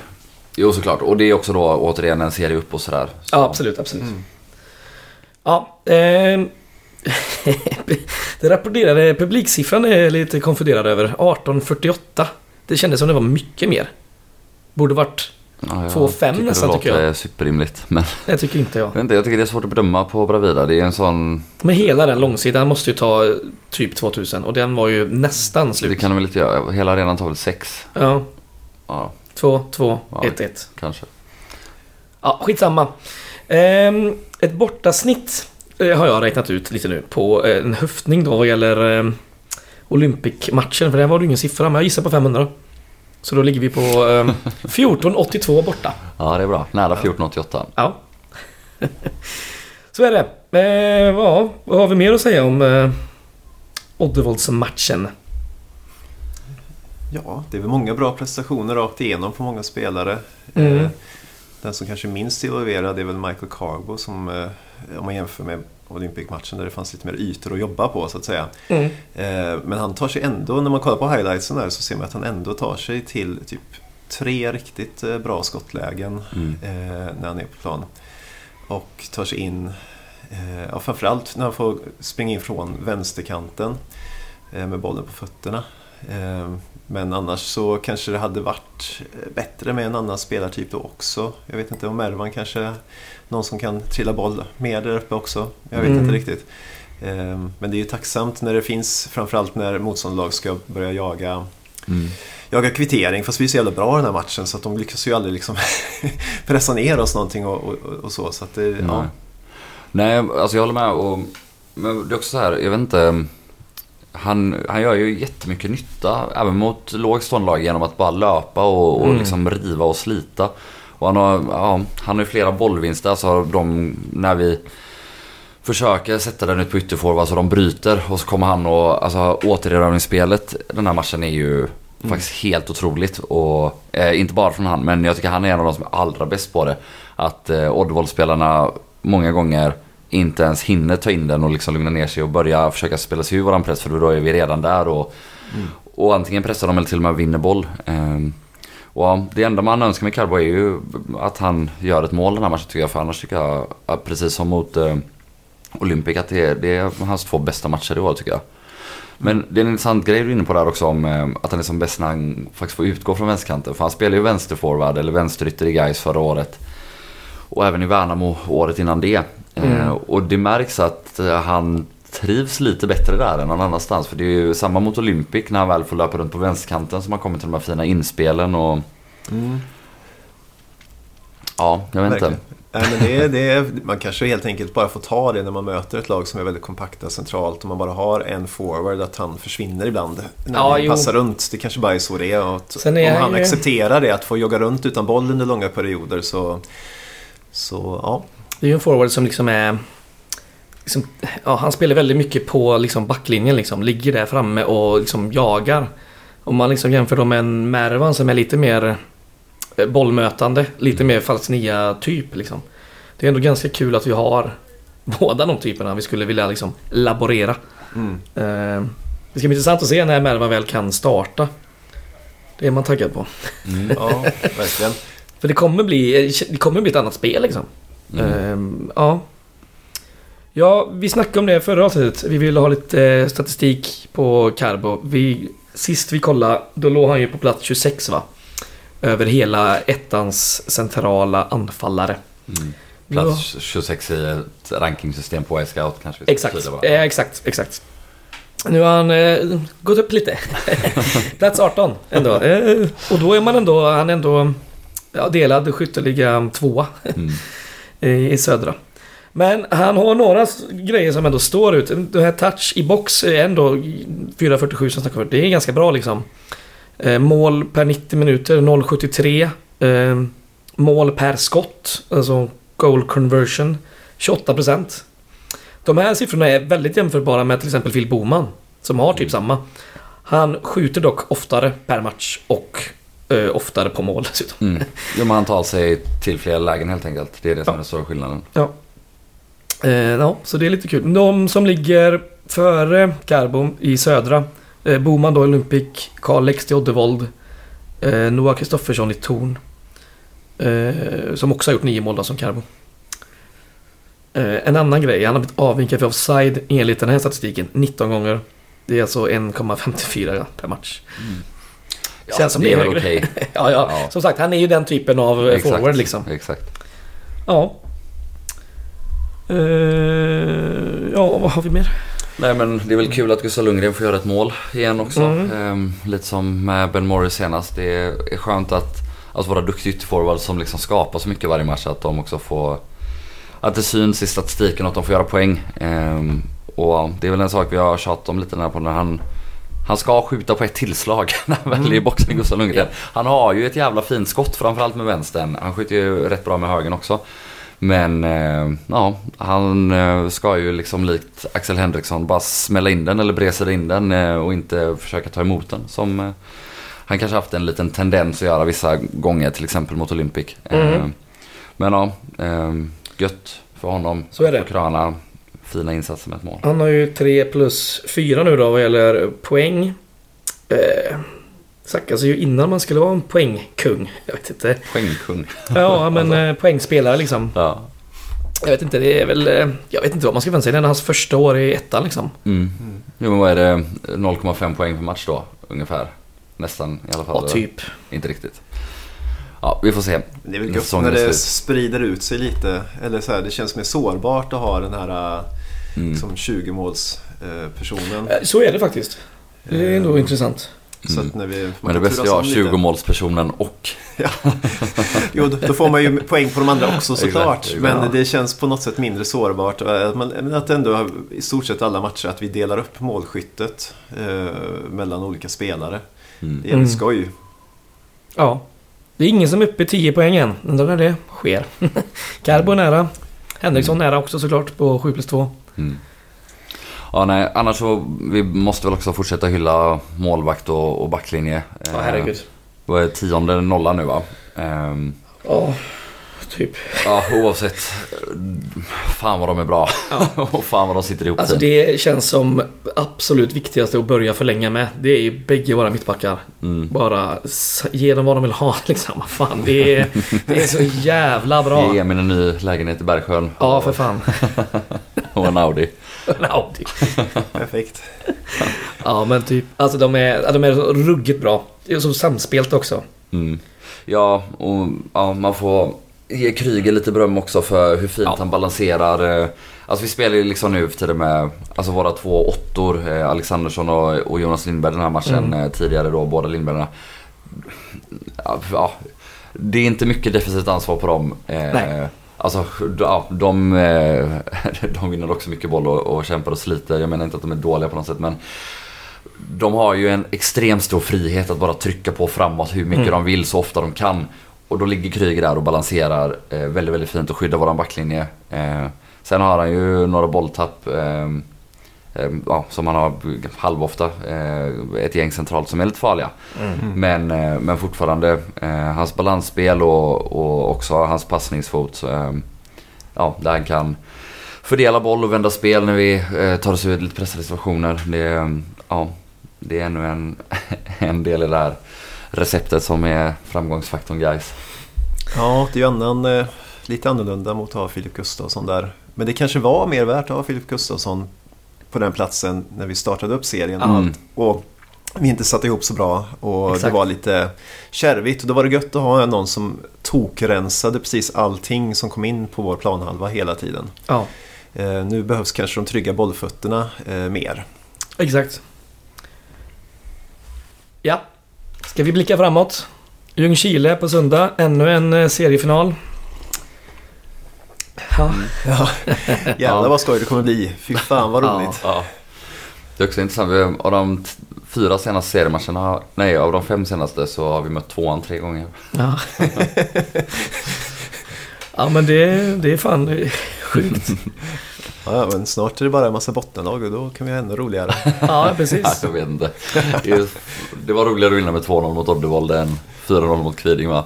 Jo, såklart. Och det är också då återigen en serie upp och sådär. Så. Ja, absolut, absolut. Mm. Ja, ehm, det rapporterade publiksiffran är jag lite konfunderad över. 1848. Det kändes som det var mycket mer. Borde varit... Ja, jag Två fem tycker nästan, det låter jag. superrimligt. Men Det tycker inte jag. jag, inte, jag tycker det är svårt att bedöma på Bravida. Det är en sån... Men hela den långsidan måste ju ta eh, typ 2000 och den var ju nästan Det slut. kan de väl inte göra. Hela arenan tar väl sex? Ja, Ja, 2, 2, Ja. 1, 1. kanske. Ja, skitsamma. Ehm, ett bortasnitt eh, har jag räknat ut lite nu på eh, en höftning då vad gäller Olympic-matchen. För där var det ingen siffra, men jag gissar på 500. Så då ligger vi på eh, 1482 borta. Ja, det är bra. Nära 1488. Ja. Så är det. Eh, ja, vad har vi mer att säga om eh, Oddevolds-matchen? Ja, det är väl många bra prestationer rakt igenom på många spelare. Mm. Eh, Den som kanske är minst involverad är väl Michael Carbo som, eh, om man jämför med Olympic-matchen där det fanns lite mer ytor att jobba på så att säga. Mm. Eh, Men han tar sig ändå, när man kollar på highlightsen där så ser man att han ändå tar sig till typ tre riktigt eh, bra skottlägen Mm. eh, när han är på plan. Och tar sig in, ja, framförallt när han får springa in från vänsterkanten med bollen på fötterna. Men annars så kanske det hade varit eh, bättre med en annan spelartyp då också. Jag vet inte om Mervan kanske någon som kan trilla boll mer där uppe också. Jag vet Mm. inte riktigt. Eh, Men det är ju tacksamt när det finns, framförallt när motståndarlag ska börja jaga Mm. jaga kvittering. Fast vi är så jävla bra i den här matchen så att de lyckas ju aldrig liksom pressa ner oss någonting och, och, och så. så att det, ja. Nej. Nej, alltså jag håller med. Och, men det är också så här, jag vet inte. Han, han gör ju jättemycket nytta även mot lågstående lag genom att bara löpa och, och Mm. liksom riva och slita. Och han har, ja, han har ju flera bollvinster. Alltså de, när vi försöker sätta den ut på ytterforward så de bryter och så kommer han och alltså återerövringsspelet den här matchen är ju faktiskt helt otroligt. Och eh, inte bara från han men jag tycker han är en av de som är allra bäst på det. Att eh, Oddvold-spelarna många gånger inte ens hinner ta in den och liksom lugna ner sig och börja försöka spela sig ur våran press för då är vi redan där och, och antingen pressar de eller till och med vinner boll. Ehm, och ja, det enda man önskar med Carbo är ju att han gör ett mål den här matchen tycker jag. För annars tycker jag, att precis som mot eh, Olympic, att det är, det är hans två bästa matcher i år tycker jag. Men det är en intressant grej du är inne på där också om eh, att han är som bäst när han faktiskt får utgå från vänsterkanten. För han spelade ju vänsterforward eller vänsterytter i Gais förra året. Och även i Värnamo året innan det. Eh, Mm. och det märks att eh, han trivs lite bättre där än någon annanstans. För det är ju samma mot Olympic när han väl får löpa runt på vänsterkanten som han kommer till de här fina inspelen och Mm. ja, jag vet inte. Verkligen. Nej, men det är, det är, man kanske helt enkelt bara får ta det när man möter ett lag som är väldigt kompakta centralt och man bara har en forward att han försvinner ibland när Ja, han jo. passar runt. Det kanske bara är så det är. Och att, Sen är om han han ju- accepterar det, att få jogga runt utan boll under långa perioder så, så ja. Det är ju en forward som liksom är... Liksom, ja, han spelar väldigt mycket på liksom backlinjen liksom. Ligger där framme och liksom jagar. Om man liksom jämför då med en Mervan som är lite mer eh, bollmötande. Lite mer falsk nia typ liksom. Det är ändå ganska kul att vi har båda de typerna. Vi skulle vilja liksom laborera. Mm. Eh, det ska bli intressant att se när Mervan väl kan starta. Det är man taggad på. Mm. Ja, verkligen. För det kommer bli, det kommer bli ett annat spel liksom. Mm. Ehm, ja. Ja, vi snackade om det förra avsnittet. Vi ville ha lite eh, statistik på Carbo. Vi, sist vi kollade, då låg han ju på plats 26 va? Över hela ettans centrala anfallare. Mm. Plats 26 i ett rankingsystem på Y-scout kanske vi ska Exakt, eh, exakt, exakt. Nu har han eh, gått upp lite. Plats 18 ändå. Eh, och då är man ändå, han är ändå ja, delad skytteliga tvåa Mm. I, södra. Men han har några grejer som ändå står ut. Det här touch i box är ändå 4.47 som snackar. Det är ganska bra liksom. Eh, mål per 90 minuter 0.73. Eh, mål per skott, alltså goal conversion 28%. De här siffrorna är väldigt jämförbara med till exempel Phil Boman. Som har typ samma. Han skjuter dock oftare per match och eh, oftare på mål dessutom. Mm. Jo, men han tar sig till fler lägen helt enkelt. Det är det som Ja. är den stora skillnaden. Ja. Eh, ja, så det är lite kul. De som ligger före Garbo i södra. Eh, Boman då Olympic, Karl Lex i Oddevold. Eh, Noah Kristoffersson i Torn. Eh, som också har gjort nio mål då, som Carbo. Eh, en annan grej, han har blivit avvinkad för offside enligt den här statistiken 19 gånger. Det är alltså 1,54 per match. Ja, Känns som det är väl okej. Ja, ja, Ja. som sagt han är ju den typen av eh, forward liksom. Exakt. Ja. Eh, ja, vad har vi mer? Nej men det är väl kul att Gustav Lundgren får göra ett mål igen också. Mm. Ehm, lite som med Ben Morris senast. Det är skönt att alltså våra duktiga ytterforwards som liksom skapar så mycket varje match att de också får... Att det syns i statistiken och att de får göra poäng. Ehm, och det är väl en sak vi har tjatat om lite den här på när han... Han ska skjuta på ett tillslag när han väl är i boxen, Gustav Lundgren. Han har ju ett jävla fint skott, framförallt med vänstern. Han skjuter ju rätt bra med högen också. Men eh, ja, han eh, ska ju liksom likt Axel Henriksson bara smälla in den eller bresa in den eh, och inte försöka ta emot den. Som han kanske haft en liten tendens att göra vissa gånger, till exempel mot Olympic. Mhm. men ja, gött för honom. Så är det. Kröna fina insatser med ett mål. Han har ju 3 plus 4 nu då vad gäller poäng. Eh, snackas ju innan man skulle vara en poängkung. Jag vet inte. Poängkung. Ja, men eh, poängspelare liksom. Ja. Jag vet inte, det är väl... eh, Jag vet inte vad man ska vänta sig. Det är hans första år i ettan liksom. Mm. Jo men vad är det? 0,5 poäng per match då? Ungefär. Nästan i alla fall. Ja, typ. Inte riktigt. Ja, vi får se. Det är väl När gött när är det slut. sprider ut sig lite. Eller så här, det känns mer sårbart att ha den här Mm. som 20-målspersonen. Eh, Så är det faktiskt. Det är ändå intressant. Så att när vi, Mm. Men det bästa är om att lite. 20-målspersonen och... Jo, då- får man ju poäng på de andra också såklart. Men ja. det känns på något sätt mindre sårbart. Att, man, men att ändå har i stort sett alla matcher att vi delar upp målskyttet eh, mellan olika spelare. Mm. Det är väl Mm. skoj. Ja. Det är ingen som är uppe i 10 poäng än. Undrar när det sker. Carbo är nära. Henriksson nära också såklart på 7 plus 2. Mm. Ja, nej, annars så vi måste väl också fortsätta hylla målvakt och, och backlinje. Ja, herregud. Vad är tionde nolla nu va? Ehm, Ja, typ. ja, oavsett. Fan vad de är bra. och fan vad de sitter ihop Alltså det känns som absolut viktigaste att börja förlänga med. Det är ju bägge våra mittbackar. Mm. Bara ge dem vad de vill ha liksom. Fan, det är, det är så jävla bra. Ge Emil en ny lägenhet i Bergsjön. Ja, för fan. Och en Audi. En Audi. Perfekt. Ja, men typ. Alltså de är, de är så ruggigt bra. Det är så samspelt också. Mm. Ja, och ja, man får ge Kryger lite beröm också för hur fint Ja. han balanserar. eh, Alltså vi spelar ju liksom nu för tiden med alltså våra två åttor, eh, Alexandersson och, Jonas Lindberg den här matchen Mm. eh, tidigare då, båda Lindbergarna. Ja, det är inte mycket defensivt ansvar på dem. Nej. Alltså, ja, de, de vinner också mycket boll och, och kämpar och sliter. Jag menar inte att de är dåliga på något sätt men de har ju en extremt stor frihet att bara trycka på framåt hur mycket Mm. de vill så ofta de kan. Och då ligger Kryger där och balanserar eh, väldigt, väldigt fint och skyddar våran backlinje. Eh, sen har han ju några bolltapp eh, ja, som han har halvofta. Eh, ett gäng centralt som är lite farliga. Men, eh, men fortfarande eh, hans balansspel och, och också hans passningsfot. Eh, ja, där han kan fördela boll och vända spel när vi tar oss ur lite pressade situationer. Det, är, ja, det är ännu en, en del i det här receptet som är framgångsfaktorn guys. Ja, det är ju annan, eh, lite annorlunda mot att ha Filip Gustafsson där. Men det kanske var mer värt att ha Filip Gustafsson på den platsen när vi startade upp serien. Mm. Och vi inte satte ihop så bra och Exakt. det var lite kärvigt. Och då var det gött att ha någon som tokrensade precis allting som kom in på vår planhalva hela tiden. Ja, Eh, nu behövs kanske de trygga bollfötterna eh, mer. exakt. Ja. Ska vi blicka framåt? Ljungskile på söndag. Ännu en eh, seriefinal. Ja, Ja, jävlar Ja. vad skoj det kommer bli. Fy fan vad roligt. Ja. Det är också intressant. Av de fyra senaste seriematcherna, nej av de fem senaste så har vi mött tvåan tre gånger. ja. ja men det, det är fan det är sjukt. Ja, men snart är det bara en massa bottenlag och då kan vi ha ännu roligare. Ja, Ja, precis. jag vet inte. Det, var roligare att vinna med 2-0 mot Oddevold än 4-0 mot Kviding va?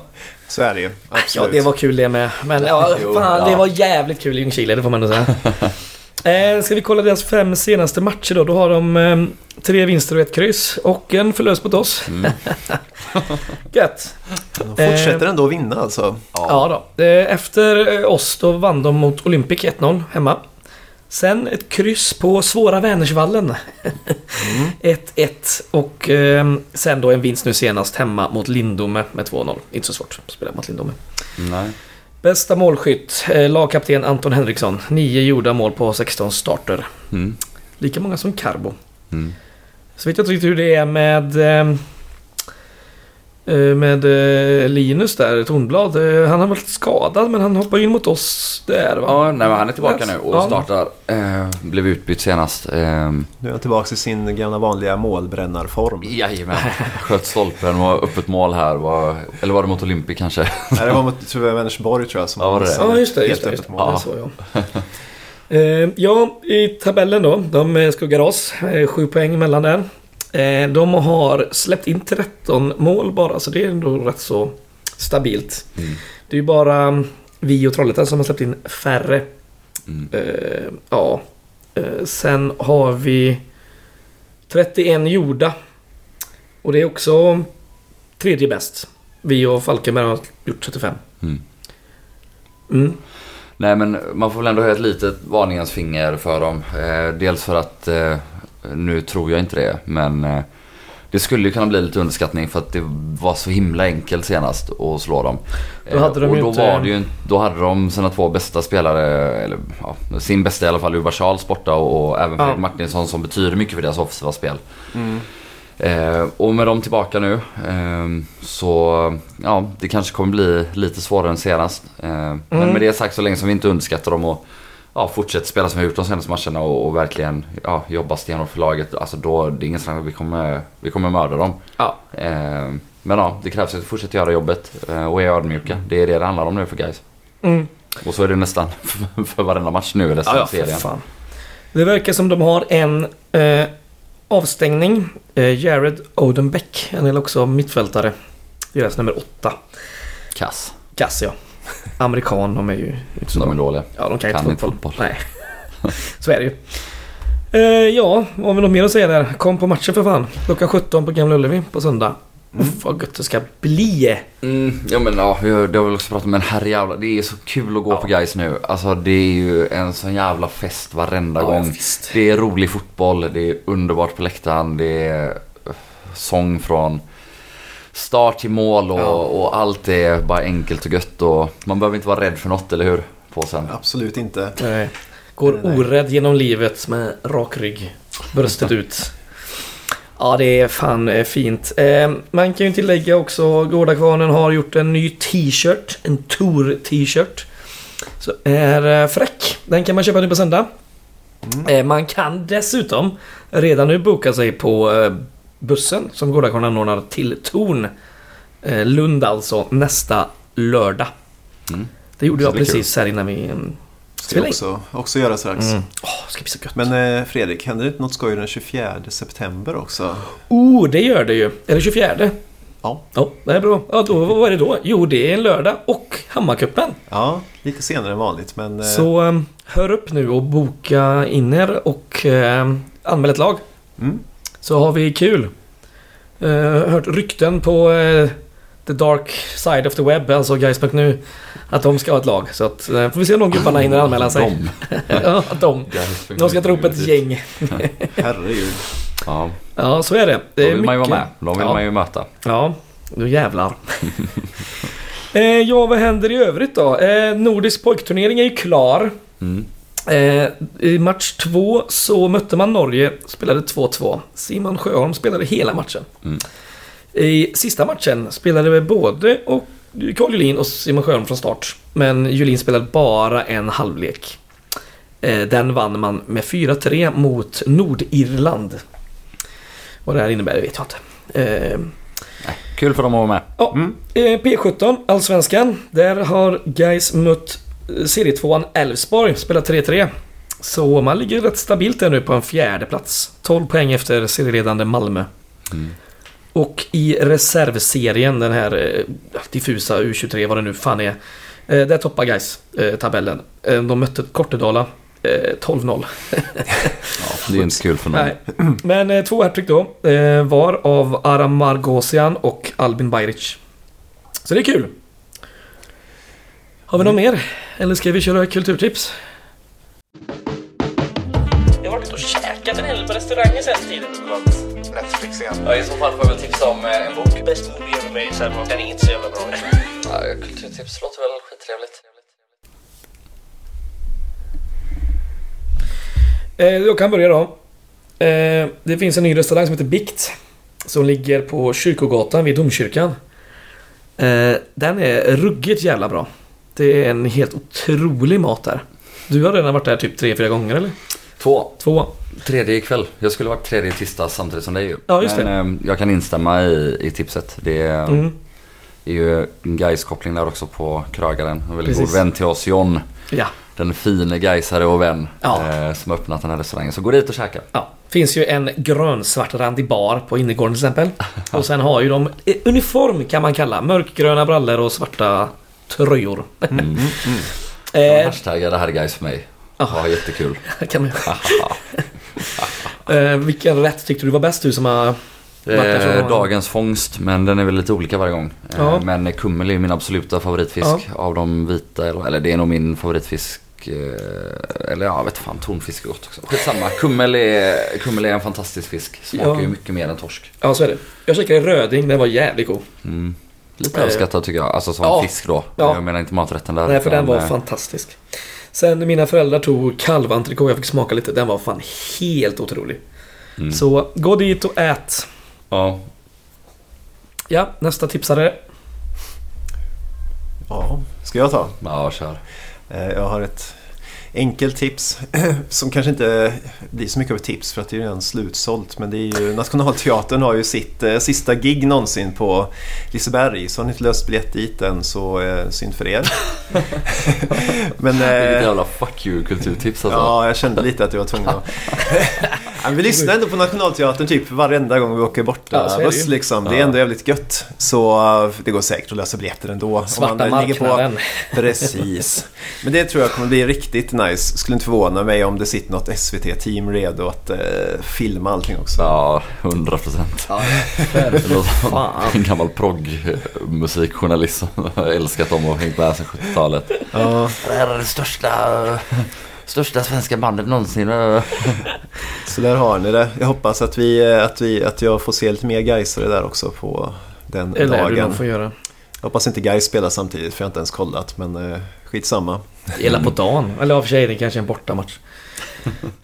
Så är det ju. Ja, Absolut. det var kul det med. Men ja, Jo, fan, ja. det var jävligt kul i Ljungskile, det får man ändå säga. Eh, ska vi kolla deras fem senaste matcher då? Då har de eh, tre vinster och ett kryss. Och en förlust mot oss. Mm. Gött. De fortsätter ändå att vinna alltså. Ja då. Eh, Efter eh, oss då vann de mot Olympic 1-0 hemma. Sen ett kryss på Svåra Vänersvallen. 1-1 och eh, sen då en vinst nu senast hemma mot Lindome med 2-0. Inte så svårt att spela mot Lindome. Nej. Bästa målskytt, eh, lagkapten Anton Henriksson. Nio gjorda mål på 16 starter. Mm. Lika många som Carbo. Mm. Så vet jag inte riktigt hur det är med... Eh, Med eh, Linus där, Tornblad. Eh, Han har varit skadad men han hoppar in mot oss där va? Ja, nej, men han är tillbaka nu och Ja. startar. Eh, blev utbytt senast. Eh, Nu är han tillbaka i sin gamla vanliga målbrännarform. jajamän. Sköt stolpen och öppet mål här. Var, eller var det mot Olympi kanske? Nej, det var mot tror jag, Vänersborg tror jag som Ja, var det? Ja just det, helt just det. öppet Just det. mål. Ja, så, ja. Eh, ja, i tabellen då. De eh, skuggar oss. Eh, Sju poäng mellan där. Eh, De har släppt in 13 mål bara, så det är ändå rätt så stabilt. Mm. Det är ju bara mm, vi och Trollhättan som har släppt in färre. Mm. Eh, ja. Eh, sen har vi 31 gjorda. Och det är också tredje bäst. Vi och Falkenberg har gjort 35. Mm. Mm. Nej men man får väl ändå höja ett litet varningens finger för dem. Eh, dels för att, eh, nu tror jag inte det, men eh, det skulle ju kunna bli lite underskattning för att det var så himla enkelt senast att slå dem. Då hade de och ju då, inte- var det ju, då hade de sina två bästa spelare, eller ja, sin bästa i alla fall, Uva Charles borta och, och även Ja. Fredrik Martinsson som betyder mycket för deras offensiva spel. Mm. Eh, och med dem tillbaka nu eh, så ja, det kanske kommer bli lite svårare än senast. Eh, Men Mm. med det sagt så länge som vi inte underskattar dem och ja, fortsätter spela som vi har gjort de senaste matcherna och, och verkligen ja, jobba stenhårt för laget. Alltså då, det är ingen snack, vi kommer, vi kommer mörda dem. Ja. Eh, men ja, det krävs att vi fortsätter göra jobbet eh, och är ödmjuka. Det är det det handlar om nu för guys. Mm. Och så är det nästan för varenda match nu i resten Ja, av serien. fan. Det verkar som de har en eh, avstängning. Eh, Jared Odenbeck, han är också mittfältare. Deras nummer åtta. Kass. Kass ja. Amerikan, de är ju inte så De är bra. dåliga. Ja, de kan, kan inte fotboll. fotboll. Nej. så är det ju. Eh, ja, har vi något mer att säga där? Kom på matchen för fan. Klockan 17 på Gamla Ullevi på söndag. Mm. Uff, vad gött det ska bli. Mm, ja men ja, vi har, det har vi också pratat om, men herrejävlar. Det är så kul att gå Ja. på guys nu. Alltså det är ju en sån jävla fest varenda Ja, gång. visst. Det är rolig fotboll, det är underbart på läktaren, det är eh, sång från start till mål och, Ja. och allt är bara enkelt och gött och man behöver inte vara rädd för något, eller hur? På sen. Absolut inte. Nej. Går Nej, nej. orädd genom livet med rak rygg. Bröstet ut. Ja, det är fan eh, fint. Eh, man kan ju tillägga också, Gårdakvarnen har gjort en ny t-shirt. En Tour-t-shirt. Så är eh, fräck. Den kan man köpa nu på söndag. Mm. Man kan dessutom redan nu boka sig på bussen som Gårdakvarnen anordnar till Torn. Eh, Lund alltså, nästa lördag. Mm. Det gjorde Så jag det precis här innan vi mm, Ska jag också, också göra strax. Mm. Det ska bli så gött. Men eh, Fredrik, händer det inte något skoj den 24 september också? Oh, det gör det ju. Är det 24? Ja. Ja, det är bra. Ja, då, vad är det då? Jo, det är en lördag och Hammarcupen. Ja, lite senare än vanligt men... eh, Så um, hör upp nu och boka in er och uh, anmäl ett lag. Mm. Så har vi kul. Uh, hört rykten på eh, the dark side of the web, alltså guys.nu, att de ska ha ett lag. Så att, uh, får vi se om de gubbarna hinner anmäla sig. De. ja, de. De ska dra upp ett gäng. Herregud. Ja, Ja, så är det. det är vill man ju vara mycket- med. De vill Ja. man ju möta. Ja, då jävlar. ja, vad händer i övrigt då? Nordisk pojkturnering är ju klar. Mm. Eh, I match två så mötte man Norge, spelade 2-2. Simon Sjöholm spelade hela matchen. Mm. I sista matchen spelade vi både och Carl Julin och Simon Sjöholm från start. Men Julin spelade bara en halvlek. Eh, den vann man med 4-3 mot Nordirland. Vad det här innebär vet jag inte. Eh, Kul för dem att vara med. Ja, Mm. eh, P17, Allsvenskan. Där har Gais mött serietvåan Elfsborg, spelat 3-3. Så man ligger rätt stabilt där nu på en fjärde plats. 12 poäng efter serieledande Malmö. Mm. Och i reservserien, den här eh, diffusa U23, vad det nu fan är. Eh, där toppar Gais eh, tabellen. De mötte Kortedala. Eh, 12-0. Ja, det är inte kul för någon. Nej. Men två hattrick då. Var av Aram Margosian och Albin Bajric. Så det är kul. Har vi något mer? Eller ska vi köra kulturtips? Jag har varit och käkat en hel del på restauranger sen tiden. Netflix igen. Ja, I så fall får jag väl tipsa om eh, en bok. Bäst movie ever made, så den är inte så jävla bra. Ja, kulturtips låter väl skittrevligt. Eh, jag kan börja då. Eh, det finns en ny restaurang som heter Bikt. Som ligger på Kyrkogatan vid domkyrkan. Den är ruggigt jävla bra. Det är en helt otrolig mat där. Du har redan varit där typ tre, fyra gånger eller? Två. Två. Tredje ikväll. Jag skulle varit tredje tisdag samtidigt som dig ju. Ja, just Men eh, jag kan instämma i, i tipset. Det är, Mm. är ju en Gais-koppling där också på krögaren. En väldigt Precis. god vän till oss, John. Ja. Den fine Gaisare och vän Ja. eh, som har öppnat den här restaurangen. Så gå dit och käka. ja. Finns ju en grönsvartrandig bar på innergården till exempel. Och sen har ju de eh, uniform kan man kalla. Mörkgröna brallor och svarta tröjor. Mm. Eh, Eh. Hashtagga det här är Gais för mig. Ja. Ja, jättekul. kan man... eh, vilken rätt tyckte du var bäst du som har Eh, dagens fångst, men den är väl lite olika varje gång. Eh, Ja. Men kummel är min absoluta favoritfisk Ja. av de vita. Eller, eller det är nog min favoritfisk. eh, Eller ja, vet fan, tonfisk är gott också. Skitsamma, kummel är, kummel är en fantastisk fisk. Smakar Ja. ju mycket mer än torsk. Ja, så är det. Jag käkade röding, den var jävligt god. Mm. Lite Eh, överskattad tycker jag, alltså som ja. fisk då. Ja. Jag menar inte maträtten där. Nej, för den var eh, fantastisk. Sen mina föräldrar tog kalventrikå, jag fick smaka lite. Den var fan helt otrolig. Mm. Så gå dit och ät. Ja, Ja, nästa tipsare. Ja, ska jag ta? ja kör. Eh, Jag har ett enkelt tips som kanske inte blir så mycket av ett tips för att det är redan slutsålt. Men det är ju Nationalteatern har ju sitt eh, sista gig någonsin på Liseberg. Så har ni inte löst biljett dit än så eh, synd för er. men, Vilket eh, jävla fuck you kulturtips alltså. Ja, jag kände lite att jag var tvungen att... Ja, men vi lyssnar ändå på Nationalteatern typ varenda gång vi åker borta Ja, buss liksom. Det är ändå jävligt gött. Så eh, det går säkert att lösa biljetter ändå. Svarta Om man, ligger på- marknaden. Precis. Men det tror jag kommer bli riktigt nice. Skulle inte förvåna mig om det sitter något SVT-team redo att eh, filma allting också. Ja, 100 procent. Ja, en gammal proggmusikjournalist som älskat dem och hängt med sedan 70-talet. Ja, Det här är det största, största svenska bandet någonsin. Så där har ni det. Jag hoppas att, vi, eh, att, vi, att jag får se lite mer Gaisare där också på den du dagen. nog få göra. Jag hoppas inte Gais spelar samtidigt för jag har inte ens kollat. Men eh, skitsamma. Gäller på dagen. Eller i och för sig är det kanske en bortamatch.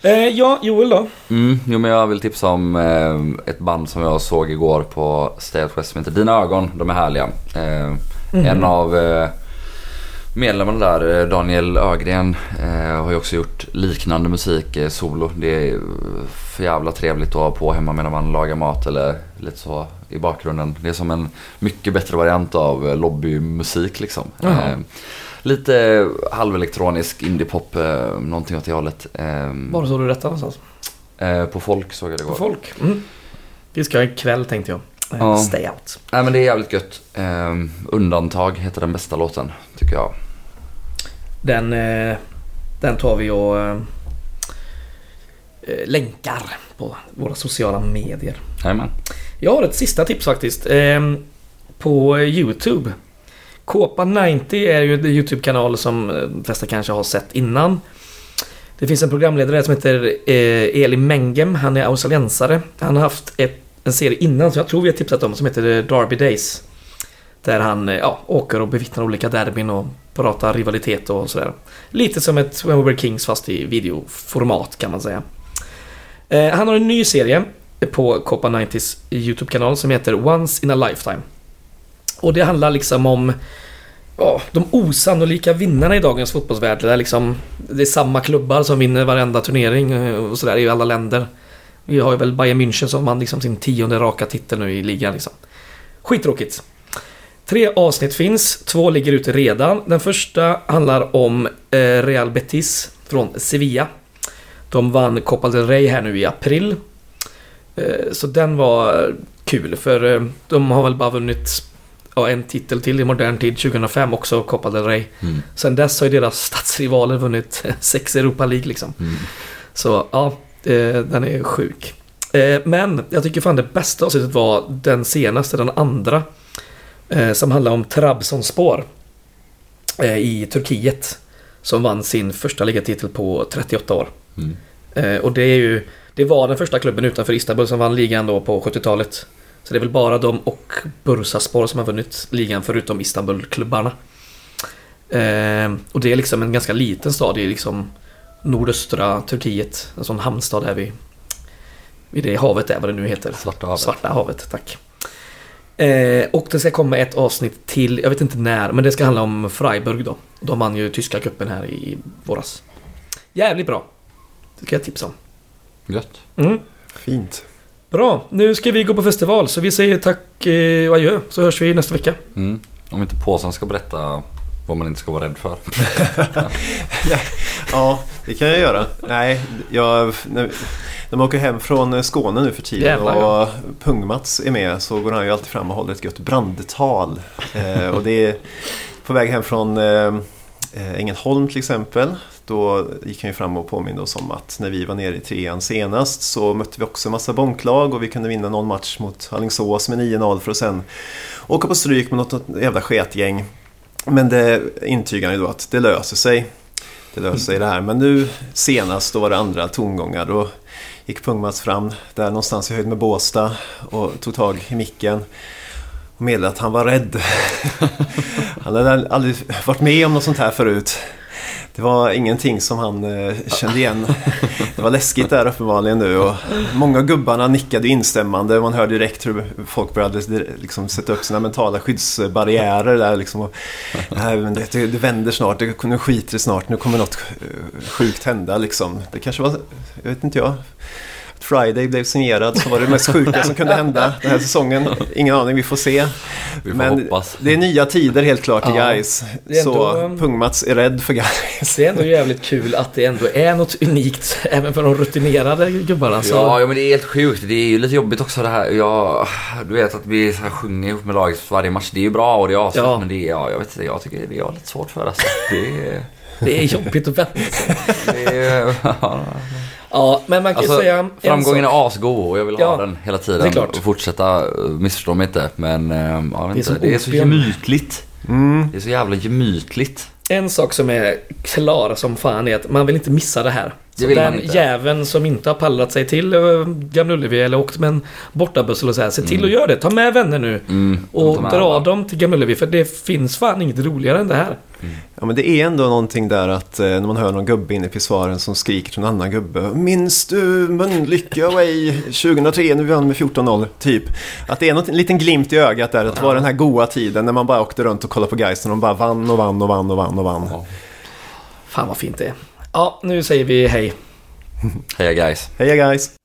eh, ja, Joel då? Mm, jo men jag vill tipsa om eh, ett band som jag såg igår på Stay West som heter Dina ögon. De är härliga. Eh, En av eh, medlemmarna där, eh, Daniel Ögren, eh, har ju också gjort liknande musik eh, solo. Det är för jävla trevligt att ha på hemma medan man lagar mat eller lite så i bakgrunden. Det är som en mycket bättre variant av lobbymusik liksom. Eh, lite halvelektronisk indiepop, eh, någonting åt det hållet. Var såg du detta någonstans? På folk såg jag det På igår. folk? Mm. Vi ska ikväll tänkte jag. Ja. Stay out. Nej men det är jävligt gött. Eh, Undantag heter den bästa låten, tycker jag. Den, eh, den tar vi och eh, eh, länkar på våra sociala medier. Jajamän. Jag har ett sista tips faktiskt. Eh, på Youtube. Kåpa 90 är ju en Youtube-kanal som de flesta kanske har sett innan. Det finns en programledare som heter Eli Mengem. Han är australiensare. Han har haft ett, en serie innan som jag tror vi har tipsat om som heter Derby Days. Där han eh, ja, åker och bevittnar olika derbyn och pratar rivalitet och sådär. Lite som ett When We Were Kings fast i videoformat kan man säga. Eh, han har en ny serie på Copa 90s YouTube-kanal som heter Once in a Lifetime. Och det handlar liksom om ja, de osannolika vinnarna i dagens fotbollsvärld. Där liksom, det är samma klubbar som vinner varenda turnering eh, och sådär i alla länder. Vi har ju väl Bayern München som vann liksom sin tionde raka titel nu i ligan. Liksom. Skittråkigt. Tre avsnitt finns, två ligger ute redan. Den första handlar om eh, Real Betis från Sevilla. De vann Copa del Rey här nu i april. Eh, Så den var kul för eh, de har väl bara vunnit ja, en titel till i modern tid, 2005 också, Copa del Rey. Mm. Sen dess har ju deras stadsrivaler vunnit sex Europa League liksom. Mm. Så ja, den är sjuk. Men jag tycker fan det bästa avsnittet var den senaste, den andra. Eh, Som handlar om Trabzonspor. eh, I Turkiet. Som vann sin första ligatitel på 38 år. Mm. Eh, Och det är ju Det var den första klubben utanför Istanbul som vann ligan då på 70-talet. Så det är väl bara de och Bursaspor som har vunnit ligan förutom Istanbulklubbarna. Eh, och det är liksom en ganska liten stad i liksom nordöstra Turkiet. En sån hamnstad där vid, vid det havet där, vad det nu heter. Svarta havet. Svarta havet, tack. Eh, och det ska komma ett avsnitt till, jag vet inte när, men det ska handla om Freiburg då. De vann ju tyska cupen här i våras. Jävligt bra. Det ska jag tipsa om. Gött. Mm. Fint. Bra, nu ska vi gå på festival så vi säger tack eh, och adjö så hörs vi nästa vecka. Mm. Om inte påsen ska berätta vad man inte ska vara rädd för. Ja, det kan jag göra. Nej, jag, när, när man åker hem från Skåne nu för tiden Jävlar, och ja. Pung-Mats är med så går han ju alltid fram och håller ett gött brandtal. Eh, och det är på väg hem från eh, eh, Ängelholm till exempel. Då gick han ju fram och påminde oss om att när vi var nere i trean senast så mötte vi också en massa bonklag och vi kunde vinna någon match mot Alingsås med 9-0 för att sen åka på stryk med något jävla sketgäng. Men det intygar ju då att det löser sig. Det löser sig det här. Men nu senast då var det andra tongångar. Då gick Pungmats fram där någonstans i höjd med Båstad och tog tag i micken. Och meddelade att han var rädd. han hade aldrig varit med om något sånt här förut. Det var ingenting som han eh, kände igen. Det var läskigt där uppenbarligen nu och många av gubbarna nickade instämmande. Man hörde direkt hur folk började liksom sätta upp sina mentala skyddsbarriärer där liksom. Och, Nej, men det, det vänder snart, det, nu skiter det snart, nu kommer något eh, sjukt hända liksom. Det kanske var, jag vet inte jag. Friday blev signerad så var det det mest sjuka som kunde hända den här säsongen. Ingen aning, vi får se. Vi får Men hoppas. det är nya tider helt klart i Ja, guys. ändå, Så um, Pung-Mats är rädd för guys. Det är ändå jävligt kul att det ändå är något unikt även för de rutinerade gubbarna. Så Ja, ja, men det är helt sjukt. Det är ju lite jobbigt också det här. Jag, du vet att vi så här sjunger ihop med laget varje match. Det är ju bra och det är asfett. Ja. Men det är, ja, jag vet inte, jag tycker det är lite svårt för alltså. Det är... det är jobbigt att vänta sig. Ja. Ja, men man kan Alltså, säga en framgången sak. är asgod och jag vill Ja, ha den hela tiden. det är klart. Och fortsätta, eh, missförstå mig inte. Men eh, vet Det är inte, det är så gemytligt. Mm. Det är så jävla gemytligt. En sak som är klar som fan är att man vill inte missa det här. Det Så vill den man inte. jäveln som inte har pallat sig till äh, Gamla Ullevi eller åkt med en bortabuss eller så här. Se till att göra det. Ta med vänner nu. Mm, Och med dra alla. dem till Gamla Ullevi. För det finns fan inget roligare än det här. Ja men det är ändå någonting där att eh, när man hör någon gubbe inne i pissoaren som skriker till en annan gubbe. Minns du Mölnlycke away 2003 när vi vann med 14-0? Typ. Att det är något, en liten glimt i ögat där. Att det var den här goa tiden när man bara åkte runt och kollade på guys och de bara vann och vann och vann och vann och vann. Ja. Fan vad fint det är. Ja, nu säger vi hej. Heja guys. Heja guys!